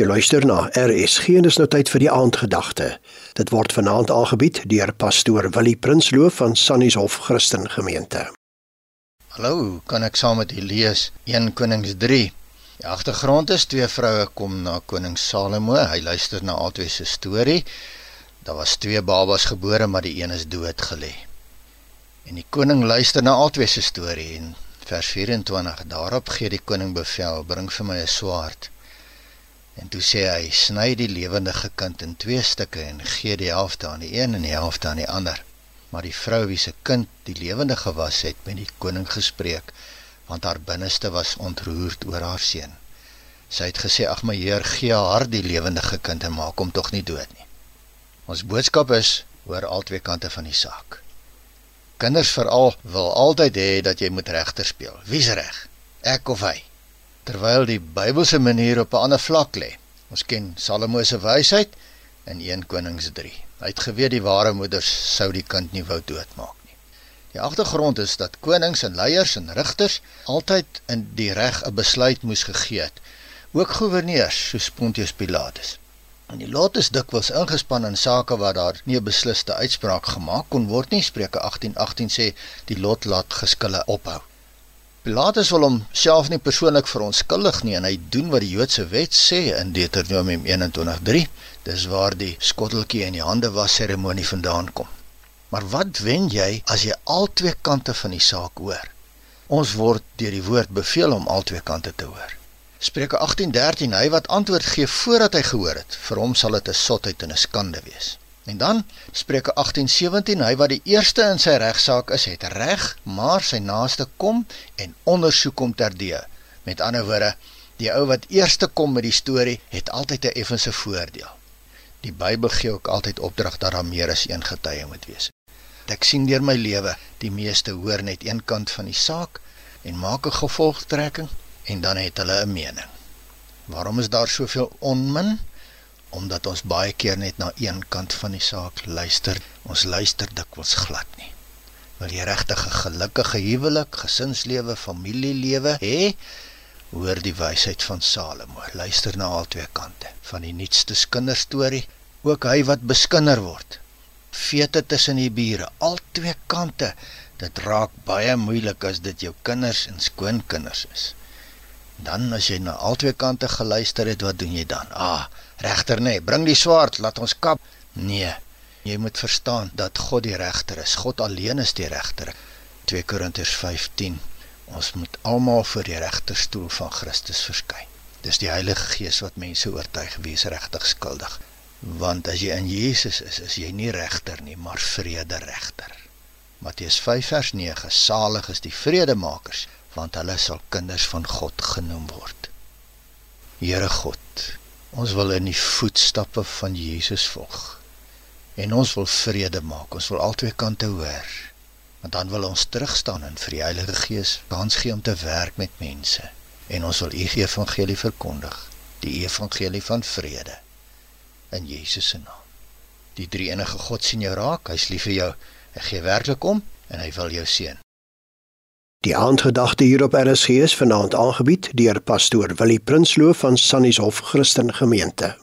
Jy luister na RSG en dis nou tyd vir die aandgedagte. Dit word vanaand aangebied deur pastoor Willie Prinsloo van Sannieshof Christen Gemeente. Hallo, kan ek saam met u lees 1 Konings 3? Die agtergrond is twee vroue kom na koning Salomo. Hy luister na albei se storie. Daar was twee babas gebore, maar die een is dood gelê. En die koning luister na albei se storie en vers 24 daarop gee die koning bevel: "Bring vir my 'n swaard." En toe sê hy: "Sny die lewendige kind in twee stukke en gee die helfte aan die een en die helfte aan die ander." Maar die vrou wie se kind die lewendige was, het met die koning gespreek, want haar binneste was ontroerd oor haar seun. Sy het gesê: "Ag my heer, gee haar die lewendige kind en maak hom tog nie dood nie." Ons boodskap is: hoor albei kante van die saak. Kinders veral wil altyd hê dat jy moet regter speel. Wie's reg? Ek of hy? Terwyl die Bybelse manier op 'n ander vlak lê. Ons ken Salomo se wysheid in 1 Konings 3. Hy het geweet die ware moeders sou die kind nie wou doodmaak nie. Die agtergrond is dat konings en leiers en rigters altyd in die reg 'n besluit moes gegee het, ook goewerneurs soos Pontius Pilatus. En die lot is dikwels ingespan in sake waar daar nie 'n besliste uitspraak gemaak kon word nie. Spreuke 18:18 18 sê die lot laat geskille ophou. Pilatus wil homself nie persoonlik verontskuldig nie en hy doen wat die Joodse wet sê in Deuteronomium 21:3. Dis waar die skotteltjie en die hande was seremonie vandaan kom. Maar wat wen jy as jy al twee kante van die saak hoor? Ons word deur die woord beveel om al twee kante te hoor. Spreuke 18:13 Hy wat antwoord gee voordat hy gehoor het, vir hom sal dit 'n sotheid en 'n skande wees. En dan Spreuke 18:17 hy wat die eerste in sy regsaak is, het reg, maar sy naaste kom en ondersoek hom terdee. Met ander woorde, die ou wat eerste kom met die storie, het altyd 'n effense voordeel. Die Bybel gee ook altyd opdrag dat daar meer as een getuie moet wees. Ek sien deur my lewe, die meeste hoor net een kant van die saak en maak 'n gevolgtrekking en dan het hulle 'n mening. Waarom is daar soveel onmin? Omdat ons baie keer net na een kant van die saak luister. Ons luister dikwels glad nie. Wil jy regtig 'n gelukkige huwelik, gesinslewe, familielewe hê? Hoor die wysheid van Salomo. Luister na al twee kante. Van die nuutste kinderstorie, ook hy wat beskinder word. Fete tussen die bure, al twee kante. Dit raak baie moeilik as dit jou kinders en skoonkinders is. Dan as jy na al twee kante geluister het, wat doen jy dan? Ah, regter nê, nee, bring die swaard, laat ons kap. Nee. Jy moet verstaan dat God die regter is. God alleen is die regter. 2 Korintiërs 5:10. Ons moet almal voor die regterstoel van Christus verskyn. Dis die Heilige Gees wat mense oortuig wie is regtig skuldig. Want as jy in Jesus is, is jy nie regter nie, maar vrederegter. Matteus 5 vers 9. Salig is die vredemakers, want hulle sal kinders van God genoem word. Here God, Ons wil in die voetstappe van Jesus volg. En ons wil vrede maak. Ons wil albei kante hoor. Want dan wil ons terug staan en vir die Heilige Gees kans gee om te werk met mense. En ons wil U evangelie verkondig, die evangelie van vrede in Jesus se naam. Die drie enige God sien jou raak. Hy's lief vir jou. Hy gee werklik om en hy wil jou seën. Die aandgedagte hier op RSG is vanaand aangebied deur pastoor Willie Prinsloo van Sannieshof Christen Gemeente.